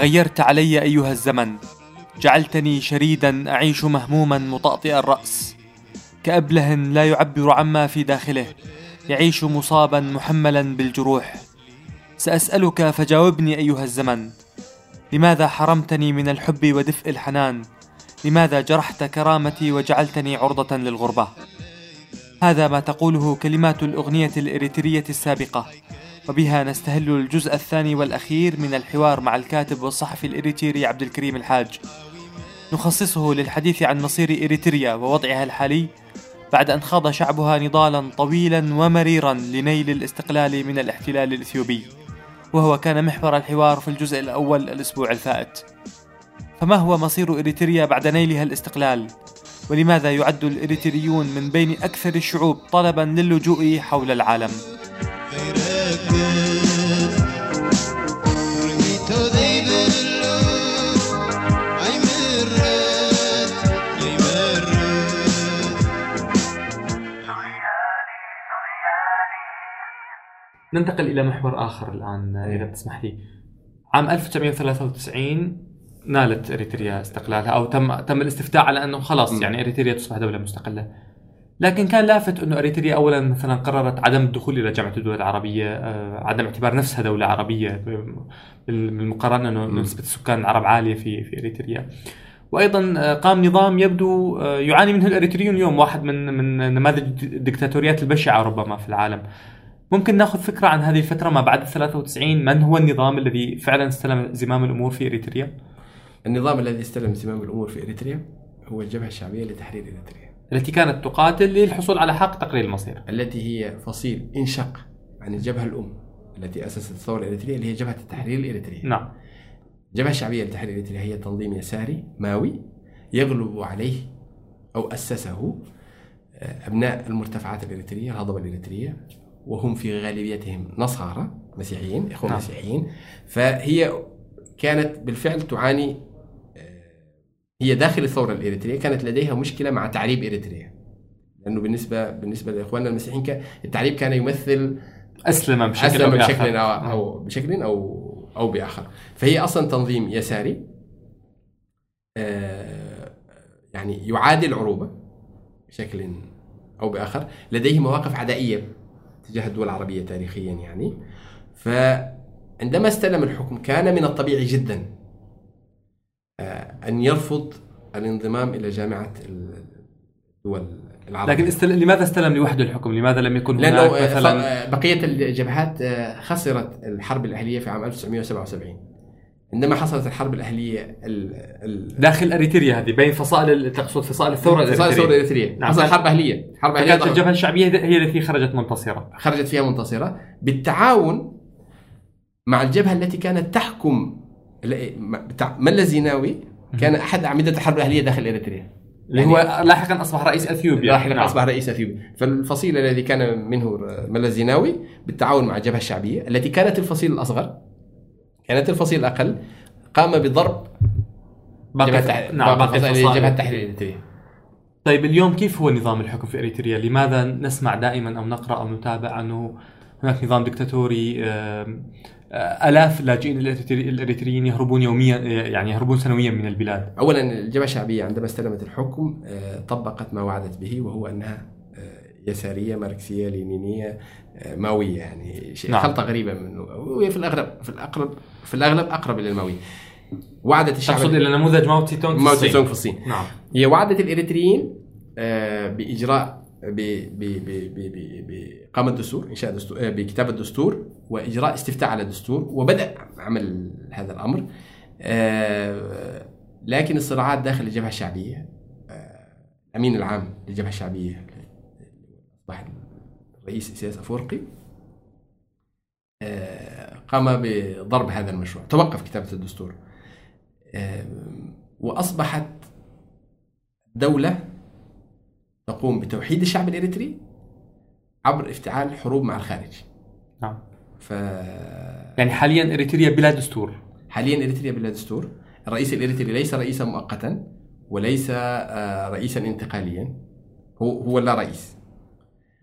تغيرت علي أيها الزمن. جعلتني شريدا أعيش مهموما مطأطئ الرأس. كابله لا يعبر عما في داخله. يعيش مصابا محملا بالجروح. سأسألك فجاوبني أيها الزمن. لماذا حرمتني من الحب ودفء الحنان؟ لماذا جرحت كرامتي وجعلتني عرضة للغربة؟ هذا ما تقوله كلمات الأغنية الإريترية السابقة. وبها نستهل الجزء الثاني والأخير من الحوار مع الكاتب والصحفي الإريتري عبد الكريم الحاج نخصصه للحديث عن مصير إريتريا ووضعها الحالي بعد أن خاض شعبها نضالا طويلا ومريرا لنيل الاستقلال من الاحتلال الإثيوبي وهو كان محور الحوار في الجزء الأول الأسبوع الفائت فما هو مصير إريتريا بعد نيلها الاستقلال؟ ولماذا يعد الإريتريون من بين أكثر الشعوب طلبا للجوء حول العالم؟ ننتقل إلى محور آخر الآن إذا تسمح لي. عام 1993 نالت إريتريا استقلالها أو تم تم الاستفتاء على أنه خلاص يعني إريتريا تصبح دولة مستقلة. لكن كان لافت أنه إريتريا اولا مثلا قررت عدم الدخول إلى جامعة الدول العربية، آه، عدم اعتبار نفسها دولة عربية بالمقارنة أنه نسبة السكان العرب عالية في في إريتريا. وأيضا آه، قام نظام يبدو آه، يعاني منه الإريتريون اليوم واحد من من نماذج الدكتاتوريات البشعة ربما في العالم. ممكن نأخذ فكرة عن هذه الفترة ما بعد 93 من هو النظام الذي فعلا استلم زمام الأمور في إريتريا؟ النظام الذي استلم زمام الأمور في إريتريا هو الجبهة الشعبية لتحرير إريتريا التي كانت تقاتل للحصول على حق تقرير المصير. التي هي فصيل انشق عن الجبهة الأم التي أسست الثورة الإريترية اللي هي جبهة التحرير الإريترية. نعم. الجبهه الشعبيه لتحرير اريتريا هي تنظيم يساري ماوي يغلب عليه أو أسسه آه، أبناء المرتفعات الإريترية الهضبة الإريترية وهم في غالبيتهم نصارى مسيحيين إخوة نعم. مسيحيين. فهي كانت بالفعل تعاني هي داخل الثورة الإريترية كانت لديها مشكلة مع تعريب إريتريا. لأنه بالنسبة بالنسبة لإخواننا المسيحيين التعريب كان يمثل اسلم بشكل اسلم بشكل أو, أو بشكل أو أو بآخر. فهي أصلا تنظيم يساري آه، يعني يعادي العروبه بشكل أو بآخر. لديه مواقف عدائية تجاه الدول العربية تاريخيا يعني. فعندما استلم الحكم كان من الطبيعي جدا أن يرفض الانضمام إلى جامعة الدول العربية. لكن استل... لماذا استلم لوحده الحكم؟ لماذا لم يكن هناك لأنه مثلا بقية الجبهات آه، خسرت الحرب الأهلية في عام 1977 عندما حصلت الحرب الأهلية ال... ال... داخل أريتريا هذه بين فصائل تقصد فصائل الثورة الأريترية فصائل الثورة الأريترية. نعم. حصلت حرب أهلية. حرب أهلية كانت الجبهة الشعبية هي التي خرجت منتصرة. خرجت فيها منتصرة. بالتعاون مع الجبهة التي كانت تحكم بتاع ملا زيناوي كان أحد أعمدة الحرب الاهليه داخل إريتريا. اللي يعني هو لاحقا أصبح رئيس إثيوبيا. لاحقا نعم. أصبح رئيس إثيوبيا. فالفصيل الذي كان منه ملا زيناوي بالتعاون مع الجبهة الشعبية التي كانت الفصيل الأصغر كانت الفصيل الأقل قام بضرب باقي جبهة نعم جبهه التحرير الاريتريه طيب اليوم كيف هو نظام الحكم في إريتريا؟ لماذا نسمع دائما أو نقرأ أو نتابع أنه هناك نظام دكتاتوري آلاف اللاجئين الإريتريين يهربون يوميا يعني يهربون سنويا من البلاد. اولا الجبهه الشعبيه عندما استلمت الحكم آه، طبقت ما وعدت به وهو أنها آه، يسارية ماركسية لينينية آه، ماوية يعني شيء نعم. خلطة غريبة منه وهي في الأغلب في الأقرب في الأغلب أقرب إلى الماوية. وعدت الشعب تقصد إلى نموذج ماو تسي تونغ ماو تسي تونغ في الصين نعم هي وعدت الإريتريين بإجراء بإقامة دستور إنشاء دستور آه، بكتابة دستور وإجراء استفتاء على الدستور وبدأ عمل هذا الأمر. آه، لكن الصراعات داخل الجبهة الشعبية آه، الأمين العام للجبهة الشعبية أصبح الرئيس إسياس أفورقي قام بضرب هذا المشروع توقف كتابة الدستور. وأصبحت دولة تقوم بتوحيد الشعب الإريتري عبر افتعال حروب مع الخارج. نعم. ف يعني حاليا إريتريا بلا دستور. حاليا إريتريا بلا دستور. الرئيس الإريتري ليس رئيسا مؤقتا وليس آه، رئيسا انتقاليا. هو هو لا رئيس.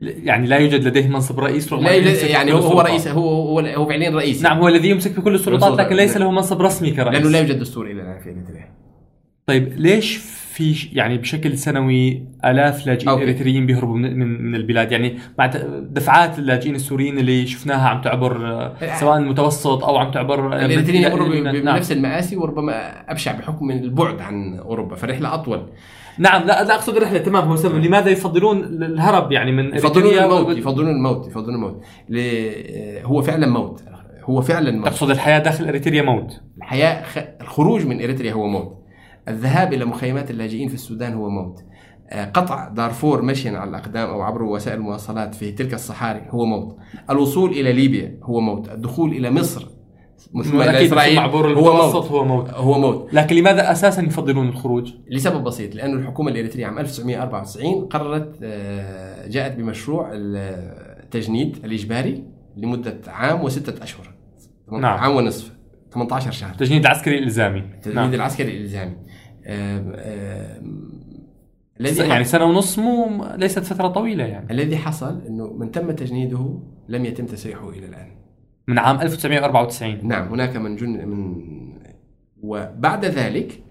يعني لا يوجد لديه منصب رئيس رغم لا يوجد يعني هو هو السلطات. رئيس هو هو, هو فعليا رئيس. نعم هو الذي يمسك بكل السلطات. لكن ليس له منصب رسمي كرئيس. لأنه لا يوجد دستور إلى الآن في إريتريا. طيب ليش في يعني بشكل سنوي آلاف لاجئين okay. إريتريين بيهربوا من, من من البلاد. يعني مع دفعات اللاجئين السوريين اللي شفناها عم تعبر آه، سواء المتوسط أو عم تعبر آه، الإريتريين يمروا ب- نعم. بنفس المآسي وربما أبشع بحكم البعد عن أوروبا فالرحله أطول. نعم لا لا أقصد الرحله تمام هو سبب. لماذا يفضلون الهرب يعني من يفضلون الموت يفضلون الموت يفضلون الموت. ل- هو فعلا موت. هو فعلا موت. تقصد الحياة داخل إريتريا موت. الحياة خ... الخروج من إريتريا هو موت. الذهاب إلى مخيمات اللاجئين في السودان هو موت. آه، قطع دارفور مشيا على الأقدام أو عبر وسائل المواصلات في تلك الصحاري هو موت. الوصول إلى ليبيا هو موت. الدخول إلى مصر أكيد إسرائيل عبور هو موت. هو موت. هو موت. لكن لماذا أساسا يفضلون الخروج؟ لسبب بسيط لأن الحكومة الإريترية عام 1994 قررت آه، جاءت بمشروع التجنيد الإجباري لمدة عام وستة أشهر. نعم. عام ونصف. 18 شهر. التجنيد العسكري الإلزامي. التجنيد نعم. العسكري الإلزامي. آم، آم، الذي يعني سنة ونص مو ليست فترة طويلة يعني. الذي حصل إنه من تم تجنيده لم يتم تسريحه إلى الآن. من عام 1994 نعم هناك من جن من وبعد ذلك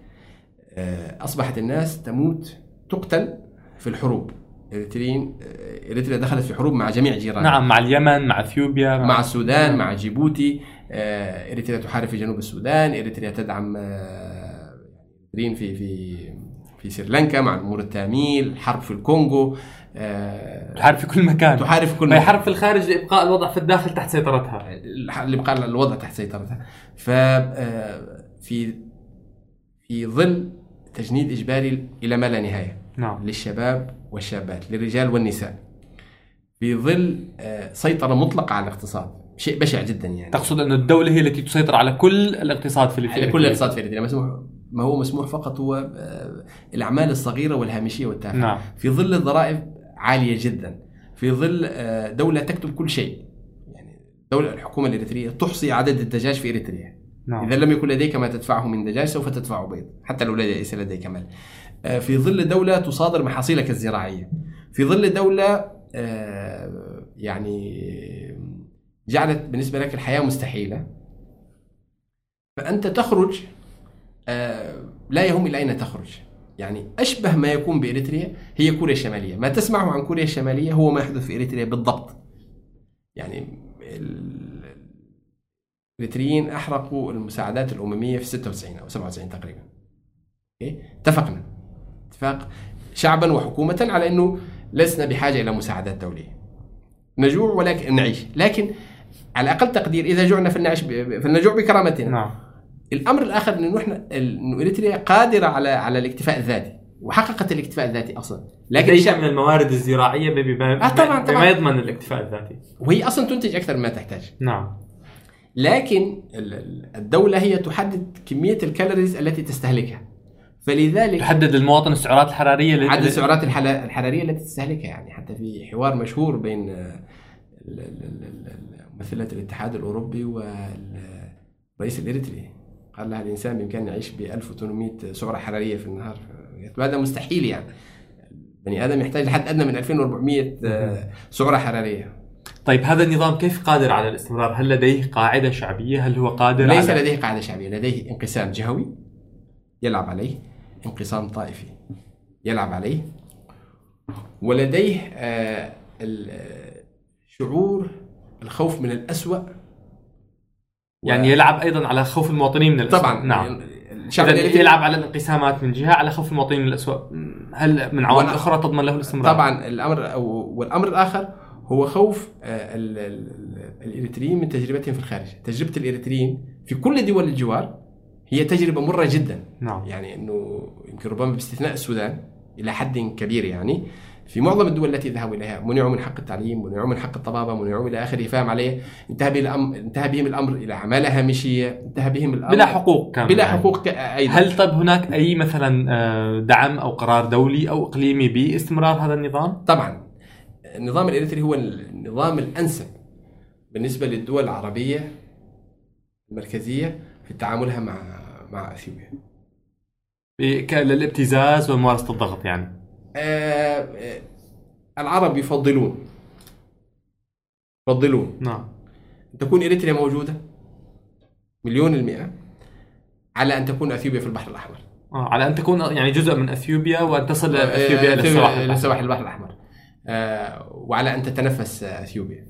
آه، أصبحت الناس تموت تقتل في الحروب. اريتريين آه، إريتريا دخلت في حروب مع جميع جيرانها. نعم مع اليمن مع إثيوبيا مع السودان مع جيبوتي. آه، إريتريا تحارب في جنوب السودان إريتريا تدعم آه، اريتريين في في في سريلانكا نمور التاميل حرب في الكونغو آه، تحارب في كل مكان. تحارب في كل مكان. حرب في الخارج لإبقاء الوضع في الداخل تحت سيطرتها. بقى الوضع تحت سيطرتها. ف آه، في في ظل تجنيد إجباري إلى ما لا نهاية. نعم. للشباب والشابات للرجال والنساء. في ظل آه، سيطرة مطلقة على الاقتصاد. شيء بشع جدا يعني. تقصد أن الدولة هي التي تسيطر على كل الاقتصاد في على كل الاقتصاد في اريتريا مسموح ما هو مسموح فقط هو آه، الأعمال الصغيرة والهامشية والتافهة. نعم. في ظل الضرائب عالية جدا في ظل آه، دولة تكتب كل شيء. يعني دولة الحكومة الإريترية تحصي عدد الدجاج في إريتريا. نعم. إذا لم يكن لديك ما تدفعه من دجاج سوف تدفع بيض حتى لو ليس لديك مال. آه، في ظل دولة تصادر محاصيلك الزراعية. في ظل دولة آه، يعني جعلت بالنسبة لك الحياة مستحيلة. فأنت تخرج آه، لا يهم إلى أين تخرج. يعني أشبه ما يكون بإريتريا هي كوريا الشمالية. ما تسمعه عن كوريا الشمالية هو ما يحدث في إريتريا بالضبط. يعني ال- الإريتريين أحرقوا المساعدات الأممية في 96 أو 97 تقريبا. اتفقنا. اتفاق شعبا وحكومة على إنه لسنا بحاجة إلى مساعدات دولية. نجوع ولكن نعيش. لكن على أقل تقدير إذا جعنا فلنعيش ب- فلنجوع بكرامتنا. نعم. الأمر الآخر إنه إحنا إنه إريتريا قادرة على على الاكتفاء الذاتي وحققت الاكتفاء الذاتي أصلا. لكن لديها الشعب من الموارد الزراعية بما آه، طبعاً، بما طبعاً. يضمن الاكتفاء الذاتي. وهي أصلا تنتج أكثر مما تحتاج. نعم. لكن ال- ال- الدولة هي تحدد كمية الكالوريز التي تستهلكها. فلذلك تحدد للمواطن السعرات الحرارية اللي- عدد السعرات الحرارية التي تستهلكها يعني حتى في حوار مشهور بين ممثله الاتحاد الأوروبي والرئيس الإريتري. قال لها الإنسان بإمكانه يعيش ب 1800 سعرة حرارية في النهار. هذا مستحيل يعني. بني آدم يحتاج لحد أدنى من 2400 آه، سعرة حرارية. طيب هذا النظام كيف قادر على الاستمرار؟ هل لديه قاعدة شعبية؟ هل هو قادر ليس على لديه قاعدة شعبية. لديه انقسام جهوي يلعب عليه انقسام طائفي يلعب عليه ولديه آه، آه، شعور الخوف من الأسوأ يعني يلعب أيضا على خوف المواطنين من الأسوأ. طبعا. نعم. الشعب يلعب على الانقسامات من جهة على خوف المواطنين من الأسوأ. هل من عوامل أخرى تضمن له الاستمرار؟ طبعا الأمر والأمر الآخر هو خوف آه، ال- ال- الإريتريين من تجربتهم في الخارج، تجربة الإريتريين في كل دول الجوار هي تجربة مرة جدا. نعم. يعني إنه يمكن ربما باستثناء السودان إلى حد كبير يعني. في معظم الدول التي ذهبوا إليها منعوا من حق التعليم منعوا من حق الطبابة منعوا إلى آخره فاهم علي انتهى بهم الأمر انتهى بهم الأمر إلى عماله هامشيه انتهى بهم الأمر بلا حقوق كاملة بلا يعني. حقوق أيضا هل طب هناك أي مثلا آه، دعم أو قرار دولي أو إقليمي باستمرار هذا النظام؟ طبعا النظام الاريتري هو النظام الأنسب بالنسبة للدول العربية المركزية في تعاملها مع مع إثيوبيا. للابتزاز وممارسة الضغط يعني العرب يفضلون. يفضلون. نعم. تكون إريتريا موجودة؟ مليون المئة. على أن تكون أثيوبيا في البحر الأحمر. آه على أن تكون يعني جزء من أثيوبيا وان تصل أثيوبيا إلى سواحل البحر الأحمر. آه، وعلى أن تتنفس أثيوبيا.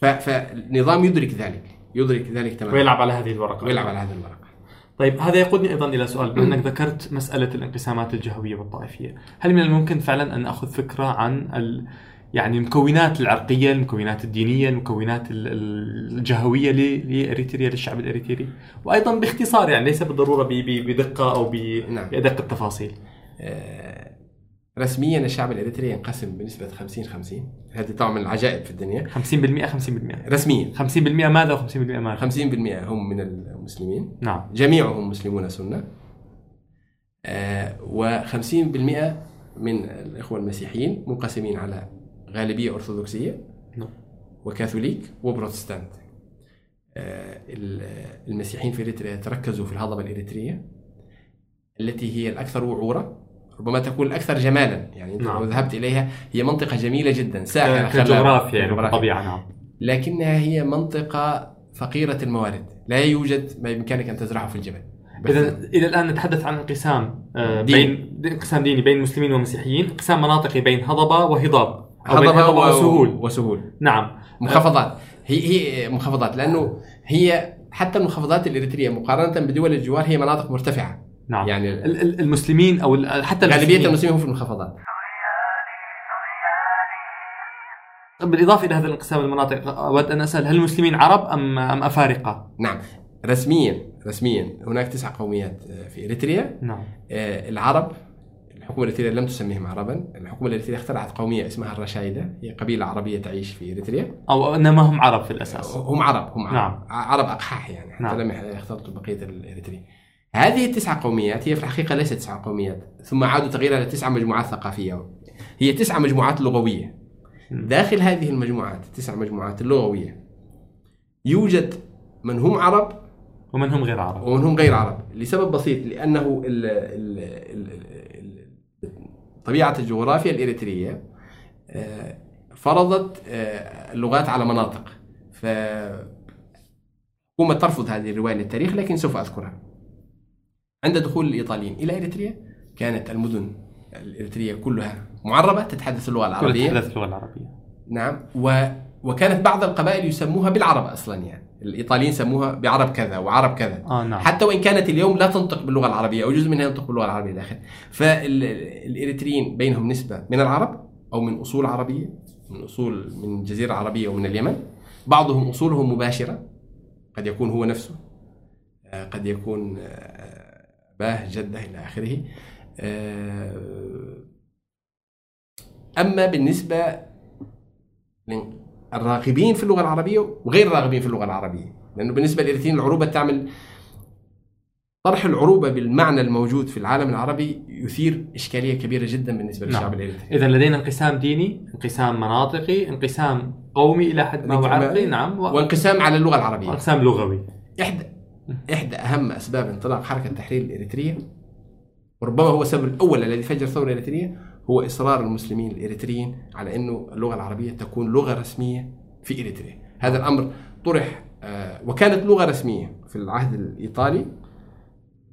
ف- فالنظام يدرك ذلك. يدرك ذلك تماما. ويلعب على هذه الورقة. ويلعب على هذه الورقة. طيب هذا يقودني أيضا إلى سؤال بما إنك ذكرت مسألة الانقسامات الجهوية والطائفية، هل من الممكن فعلا أن ناخذ فكرة عن ال يعني المكونات العرقية، المكونات الدينية، المكونات ال- ال- الجهويه لإريتريا للشعب الإريتري، وأيضا باختصار يعني ليس بالضرورة بدقة أو ب- نعم. بادق التفاصيل. آه، رسميا الشعب الإريتري ينقسم بنسبة 50 50 هذه طبعا من العجائب في الدنيا. 50% 50% رسميا. 50% ماذا و50% ماذا؟ 50% هم من المسلمين. نعم. جميعهم مسلمون سنة. و50% من الإخوة المسيحيين منقسمين على غالبية أرثوذكسية نعم. وكاثوليك وبروتستانت. آه، ال- المسيحيين في إريتريا تركزوا في الهضبة الإريترية التي هي الأكثر وعورة ربما تكون الأكثر جمالا يعني نعم. لو ذهبت إليها هي منطقة جميلة جدا خلابة. كجغرافيا يعني. كطبيعه نعم. لكنها هي منطقة فقيرة الموارد لا يوجد ما بإمكانك أن تزرعه في الجبل إذا إلى الآن نتحدث عن انقسام آه،. بين انقسام ديني بين مسلمين ومسيحيين، انقسام مناطقي بين هضبة وهضاب بين هضبة هضبة و- وسهول. وسهول نعم منخفضات هي هي منخفضات لأنه هي حتى المنخفضات الإريترية مقارنة بدول الجوار هي مناطق مرتفعة نعم. يعني ال- ال- المسلمين أو حتى غالبية المسلمين المسلمين هم في المنخفضات بالإضافة إلى هذا الانقسام المناطق أود أن أسأل هل المسلمين عرب ام أم أفارقة؟ نعم. رسميا رسميا هناك تسع قوميات آه، في إريتريا. نعم. آه، العرب الحكومة الإريترية لم تسميهم عربا. الحكومة الإريترية اخترعت قومية اسمها الرشايدة. هي قبيلة عربية تعيش في إريتريا. أو إنما هم عرب في الأساس. هم عرب هم عرب. نعم. عرب أقحاح يعني حتى نعم. لم يختلطوا بقية الإريتريين. هذه التسع قوميات هي في الحقيقة ليست تسع قوميات ثم عادوا تغييرها لتسع مجموعات ثقافية. هي تسع مجموعات لغوية. مم. داخل هذه المجموعات التسع مجموعات اللغوية يوجد من هم عرب ومن هم غير عرب. ومن هم غير عرب. لسبب بسيط لأنه ال ال ال ال طبيعة الجغرافيا الإريترية آه، فرضت آه، اللغات على مناطق. ف حكومة ترفض هذه الرواية للتاريخ لكن سوف أذكرها. عند دخول الإيطاليين إلى إريتريا كانت المدن الإريترية كلها معربة تتحدث اللغة العربية. تتحدث اللغة العربية. نعم. و... وكانت بعض القبائل يسموها بالعرب أصلا يعني. الإيطاليين سموها بعرب كذا وعرب كذا. آه نعم. حتى وإن كانت اليوم لا تنطق باللغة العربية أو جزء منها ينطق باللغة العربية داخل. فالإريتريين بينهم نسبة من العرب أو من أصول عربية من أصول من الجزيره العربيه ومن اليمن. بعضهم أصولهم مباشرة قد يكون هو نفسه آه، قد يكون اباه جده إلى آخره. آه، أما بالنسبة للراغبين في اللغة العربية وغير الراغبين في اللغة العربية لأنه بالنسبة للاريتريين العروبة تعمل طرح العروبة بالمعنى الموجود في العالم العربي يثير إشكالية كبيرة جدا بالنسبة نعم. للشعب الاريتري اذا لدينا انقسام ديني انقسام مناطقي انقسام قومي إلى حد ما هو. عرقي نعم. و- وانقسام على اللغة العربية. وانقسام لغوي. احدى إحدى أهم أسباب انطلاق حركة التحرير الإريترية وربما هو السبب الأول الذي فجر الثوره الاريتريه هو إصرار المسلمين الإريتريين على إنه اللغة العربية تكون لغة رسمية في إريتريا. هذا الأمر طرح آه، وكانت لغة رسمية في العهد الإيطالي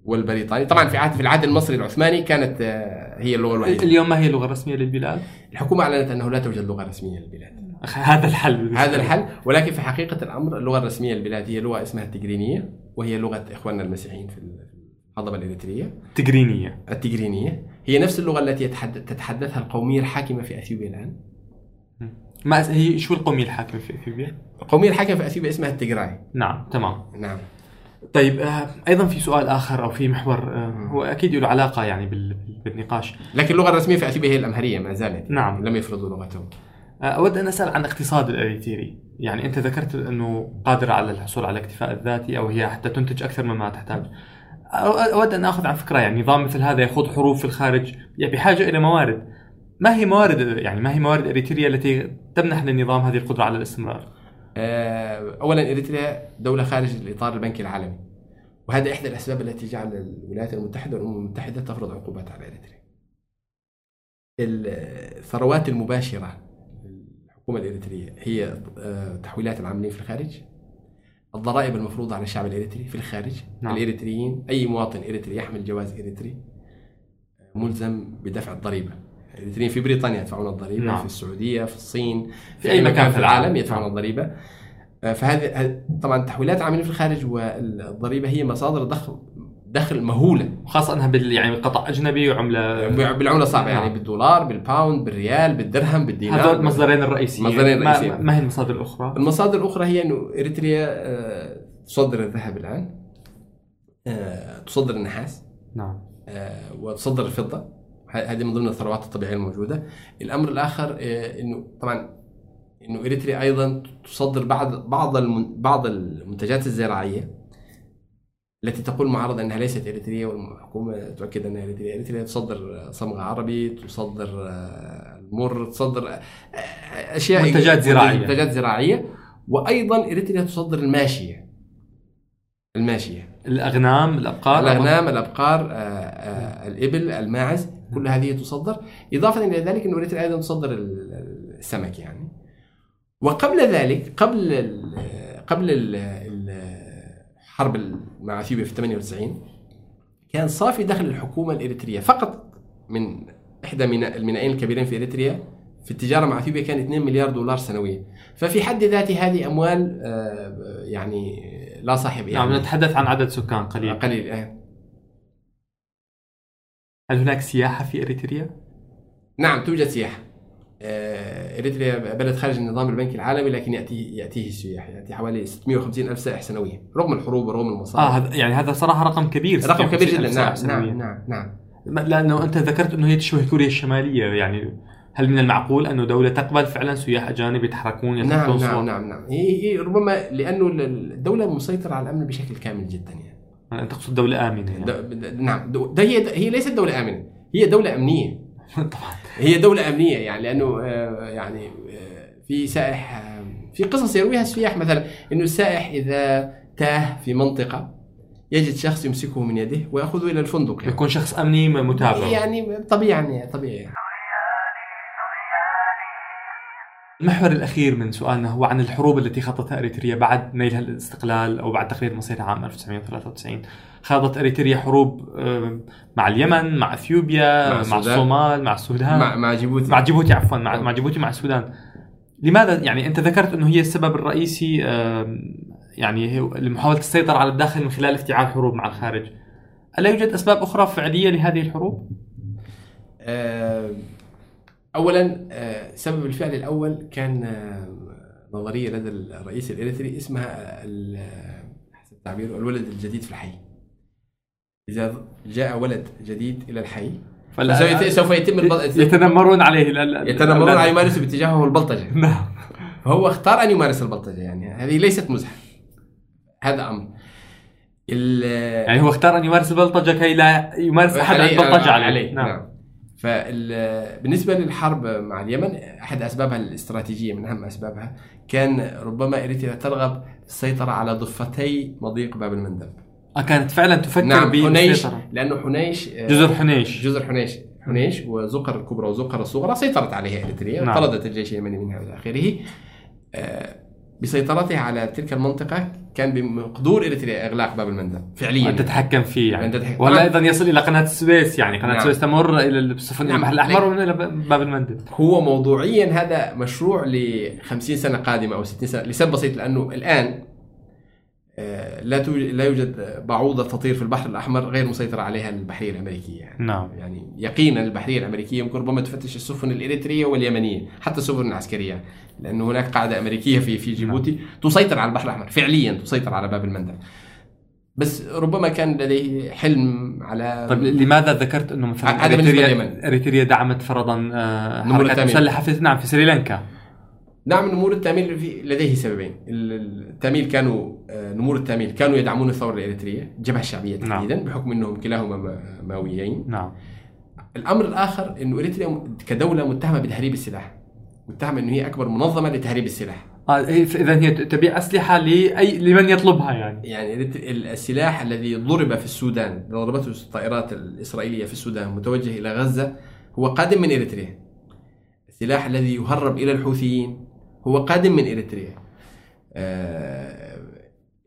والبريطاني. طبعا في عهد في العهد المصري العثماني كانت آه، هي اللغة الوحيدة. اليوم ما هي اللغة الرسميه للبلاد؟ الحكومة أعلنت أنه لا توجد لغة رسمية للبلاد. هذا الحل. هذا. الحل ولكن في حقيقة الأمر اللغة الرسمية للبلاد هي لغة اسمها التجرينية. وهي لغة إخواننا المسيحيين في الهضبة الإريترية. تجرينيه التجرينية. هي نفس اللغة التي تتحدثها القومية الحاكمة في أثيوبيا الآن. ما هي شو القومية الحاكمة في أثيوبيا؟ القومية الحاكمة في أثيوبيا اسمها التجراي. نعم تمام. نعم. طيب آه، أيضا في سؤال آخر أو في محور آه، هو أكيد له علاقة يعني بال- بال- بالنقاش. لكن اللغة الرسمية في أثيوبيا هي الأمهرية ما زالت. نعم. لم يفرضوا لغتهم. آه، أود أن أسأل عن اقتصاد الإريتري. يعني أنت ذكرت أنه قادره على الحصول على الاكتفاء الذاتي أو هي حتى تنتج أكثر مما تحتاج. أود أن أخذ عن فكرة يعني نظام مثل هذا يخوض حروب في الخارج يعني بحاجه إلى موارد. ما هي موارد يعني ما هي موارد إريتريا التي تمنح للنظام هذه القدرة على الاستمرار؟ آه، أولا إريتريا دولة خارج الإطار البنكي العالمي وهذا إحدى الأسباب التي جعل الولايات المتحدة والأمم المتحدة تفرض عقوبات على إريتريا. الثروات للحكومة الحكومة الاريتريه هي آه، تحويلات العاملين في الخارج الضرائب المفروضة على الشعب الاريتري في الخارج نعم. الاريتريين أي مواطن اريتري يحمل جواز اريتري ملزم بدفع الضريبة الاريتريين في بريطانيا يدفعون الضريبة نعم. في السعودية في الصين في أي مكان في العالم. يدفعون نعم. الضريبة آه، فهذه هذه- طبعا تحويلات العاملين في الخارج والضريبة هي مصادر دخل دخل مهوله وخاصة إنها بال يعني قطع أجنبي وعملة بالعملة الصعبه نعم. يعني بالدولار بال pound بالريال بالدرهم بالدينار هذول المصدرين الرئيسيين مصدرين ما- الرئيسيين. ما هي المصادر الأخرى؟ المصادر الأخرى هي إنه إريتريا آه، تصدر الذهب الآن آه، تصدر النحاس نعم آه، وتصدر الفضة هذه من ضمن الثروات الطبيعية الموجودة الأمر الآخر آه، إنه طبعا إنه إريتريا أيضا تصدر بعض بعض بعض المنتجات الزراعية التي تقول المعارضه أنها ليست إريترية والحكومة تؤكد أنها إريترية، إريتريا تصدر صمغ عربي، تصدر آه، المر، تصدر آه، أشياء منتجات زراعية. منتجات زراعية. وأيضا إريتريا تصدر الماشية. الماشية. الأغنام الأبقار الأغنام الأبقار. آه، آه، الإبل الماعز كل هذه تصدر. إضافة إلى ذلك إنه إريتريا أيضا تصدر ال- السمك يعني. وقبل ذلك قبل ال قبل ال- ال- حرب مع إثيوبيا في 98 كان صافي دخل الحكومة الإريترية. فقط من إحدى المينائين الكبيرين في إريتريا في التجارة مع إثيوبيا كان 2 مليار دولار سنويا. ففي حد ذاته هذه أموال آه، يعني لا صاحب نعم يعني نتحدث عن عدد سكان قليل. قليل آه. هل هناك سياحة في إريتريا؟ نعم توجد سياحة. آه، إريتريا بلد خارج النظام البنكي العالمي لكن يأتي يأتيه السياح يأتي حوالي 650 ألف سائح سنويا رغم الحروب ورغم المصائب آه يعني هذا صراحة رقم كبير رقم كبير 56 جدا نعم. نعم نعم نعم لأنه أنت ذكرت أنه هي تشبه كوريا الشمالية يعني هل من المعقول أنه دولة تقبل فعلا سياح أجانب يتحركون نعم نعم؟ نعم نعم هي هي ربما لأنه الدولة مسيطرة على الأمن بشكل كامل جدا يعني أنت تقصد دولة آمنة يعني. نعم ده هي هي ليست دولة آمنة هي دولة أمنية طبعا هي دولة أمنية يعني لأنه آه، يعني آه، في سائح آه، في قصص يرويها السياح. مثلا إنه السائح إذا تاه في منطقة يجد شخص يمسكه من يده ويأخذه إلى الفندق يعني, يكون شخص أمني متابع. يعني طبيعي يعني طبيعي. المحور الأخير من سؤالنا هو عن الحروب التي خاضتها إريتريا بعد نيلها الاستقلال أو بعد تقرير مصيرها عام 1993 خاضت إريتريا حروب آه، مع اليمن مع إثيوبيا مع مع. الصومال مع السودان. مع مع جيبوتي. مع جيبوتي عفوا مع, مع جيبوتي مع السودان. لماذا؟ يعني أنت ذكرت إنه هي السبب الرئيسي يعني لمحاولة السيطرة على الداخل من خلال افتعال حروب مع الخارج. ألا يوجد أسباب أخرى فعلية لهذه الحروب؟ آه، اولا آه، سبب الفعل الأول كان آه، نظرية لدى الرئيس الإريتري اسمها حسب تعبيره الولد الجديد في الحي. إذا جاء ولد جديد إلى الحي فلا- سوف يت- سوف يتم البل- يتنمرون عليه ال- يتنمرون. على يمارس باتجاهه البلطجة. نعم. فهو اختار أن يمارس البلطجة يعني. هذه ليست مزحة. هذا أمر. ال- يعني هو اختار أن يمارس البلطجة كي لا يمارس أحد عليه- البلطجة عليه, عليه نعم. نعم. فبالنسبه للحرب مع اليمن أحد أسبابها الاستراتيجية من أهم أسبابها كان ربما اريتريا ترغب في السيطرة على ضفتي مضيق باب المندب. كانت فعلا تفكر نعم حنيش. لأنه حنيش آه، جزر حنيش جزر حنيش حنيش وزقر الكبرى وزقر الصغرى سيطرت عليها اريتريا نعم. طردت الجيش اليمني منها والى آخره آه، بسيطرتها على تلك المنطقة كان بمقدور اريتريا إغلاق باب المندب فعليا أن تتحكم فيه يعني تتحكم- ولا نعم. أيضا يصل إلى قناة السويس يعني قناة نعم. السويس تمر إلى السفن نعم. البحر الأحمر ومن إلى باب المندب هو موضوعيا هذا مشروع ل 50 سنة قادمة أو 60 سنة لسبب بسيط لأنه الآن آه، لا توجد لا يوجد بعوضة تطير في البحر الأحمر غير مسيطرة عليها البحرية الأمريكية يعني. نعم يعني يقينا البحرية الأمريكية يمكن ربما تفتش السفن الإريترية واليمنية حتى السفن العسكرية لأنه هناك قاعدة أمريكية في في جيبوتي تسيطر على البحر الأحمر فعليا تسيطر على باب المندب بس ربما كان لديه حلم على طيب لماذا ذكرت إنه مثلا اريتريا لليمن. إريتريا دعمت فرضا آه، حركات. مسلحة في نعم في سريلانكا نعم نمور التاميل في لديه سببين. ال- التاميل كانوا آه، نمور التاميل كانوا يدعمون الثورة الإريترية الجبهه الشعبيه نعم. تحديدا بحكم إنهم كلاهما ما- ماويين. نعم. الأمر الآخر انه إريتريا م- كدولة متهمة بتهريب السلاح. متهمة انه هي أكبر منظمة لتهريب السلاح. آه اذا هي تبيع أسلحة لاي لمن يطلبها يعني. يعني السلاح الذي ضرب في السودان ضربته الطائرات الإسرائيلية في السودان متوجه إلى غزة هو قادم من إريتريا. السلاح الذي يهرب إلى الحوثيين هو قادم من إريتريا. آه،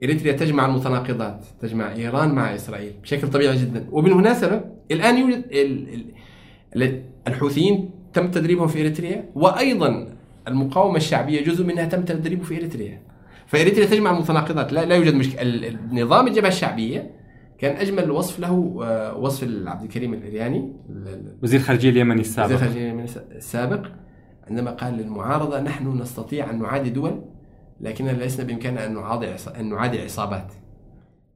إريتريا تجمع المتناقضات تجمع إيران مع إسرائيل بشكل طبيعي جدا. وبالمناسبة الآن يوجد ال- ال- الحوثيين تم تدريبهم في إريتريا وأيضا المقاومة الشعبية جزء منها تم تدريبه في إريتريا. فإريتريا تجمع المتناقضات. لا, لا يوجد ال- نظام الجبهة الشعبية كان أجمل وصف له آه، وصف عبد الكريم الارياني ال- ال- وزير الخارجيه اليمني وزير السابق الخارجية اليمني السابق. عندما قال للمعارضة نحن نستطيع أن نعادي دول لكننا لسنا بإمكاننا أن نعادي عص- أن نعادي عصابات.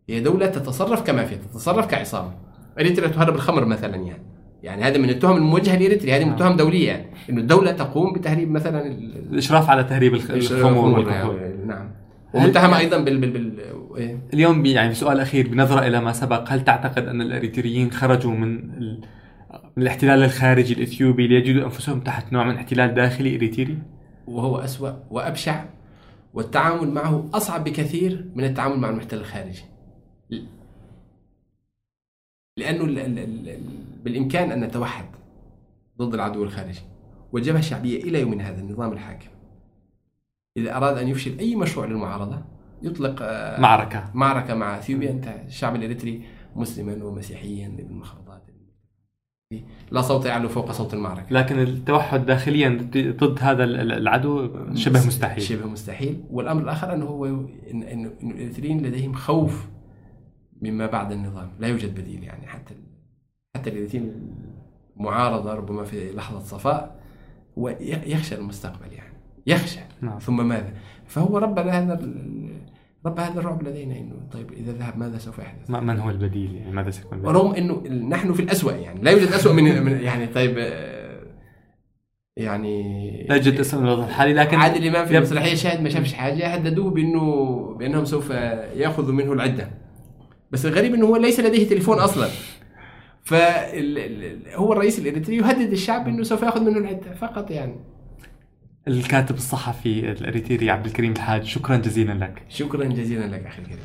هي دولة تتصرف كمافيا تتصرف كعصابة. إريتريا تهرب الخمر مثلا يعني. يعني هذا من التهم الموجهة لإريتريا هذه من التهم دولية يعني إنه الدولة تقوم بتهريب مثلا ال- الإشراف على تهريب الخ- الخمور والكحول يعني نعم. ومتهم أيضا بال بال بال إيه؟ اليوم يعني سؤال أخير بنظرة إلى ما سبق. هل تعتقد أن الإريتريين خرجوا من ال... من الاحتلال الخارجي الإثيوبي ليجدوا أنفسهم تحت نوع من احتلال داخلي إريتري؟ وهو أسوأ وأبشع والتعامل معه أصعب بكثير من التعامل مع المحتل الخارجي. لأنه ال ال ال ال بالإمكان أن نتوحد ضد العدو الخارجي. والجبهة الشعبية إلى يومنا هذا النظام الحاكم. إذا أراد أن يفشل أي مشروع للمعارضة يطلق آه، معركة. معركة مع إثيوبيا. أنت الشعب الإريتري مسلما ومسيحيا ابن مخلطات لا صوت يعلو فوق صوت المعركة. لكن التوحد داخليا ضد- هذا ال- ال- العدو شبه مستحيل. شبه مستحيل. والأمر الآخر أنه هو إن الاريتريين لديهم خوف مما بعد النظام. لا يوجد بديل يعني. حتى حتى الاريتريين معارضة ربما في لحظة صفاء هو يخشى المستقبل يعني. يخشى. نعم. ثم ماذا؟ فهو رب هذا رب هذا الرعب لدينا إنه طيب إذا ذهب ماذا سوف يحدث؟ ما- من هو البديل يعني ماذا سيكون البديل؟ ورغم إنه نحن في الأسوأ يعني لا يوجد أسوأ من من- يعني طيب آه، يعني لا يوجد اسم الوضع الحالي لكن عادل إمام في المسرحية شاهد ما شافش حاجة هددوه بانه بإنهم سوف يأخذوا منه العدة بس الغريب إنه هو ليس لديه تليفون أصلا فهو الرئيس الإريتري يهدد الشعب إنه سوف يأخذ منه العدة فقط يعني الكاتب الصحفي الاريتري عبد الكريم الحاج شكرا جزيلا لك. شكرا جزيلا لك أخي الكريم.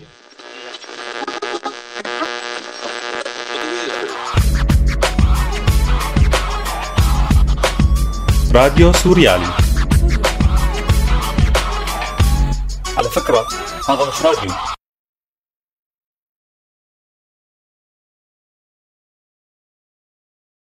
راديو سوريالي. على فكرة هذا مش راديو.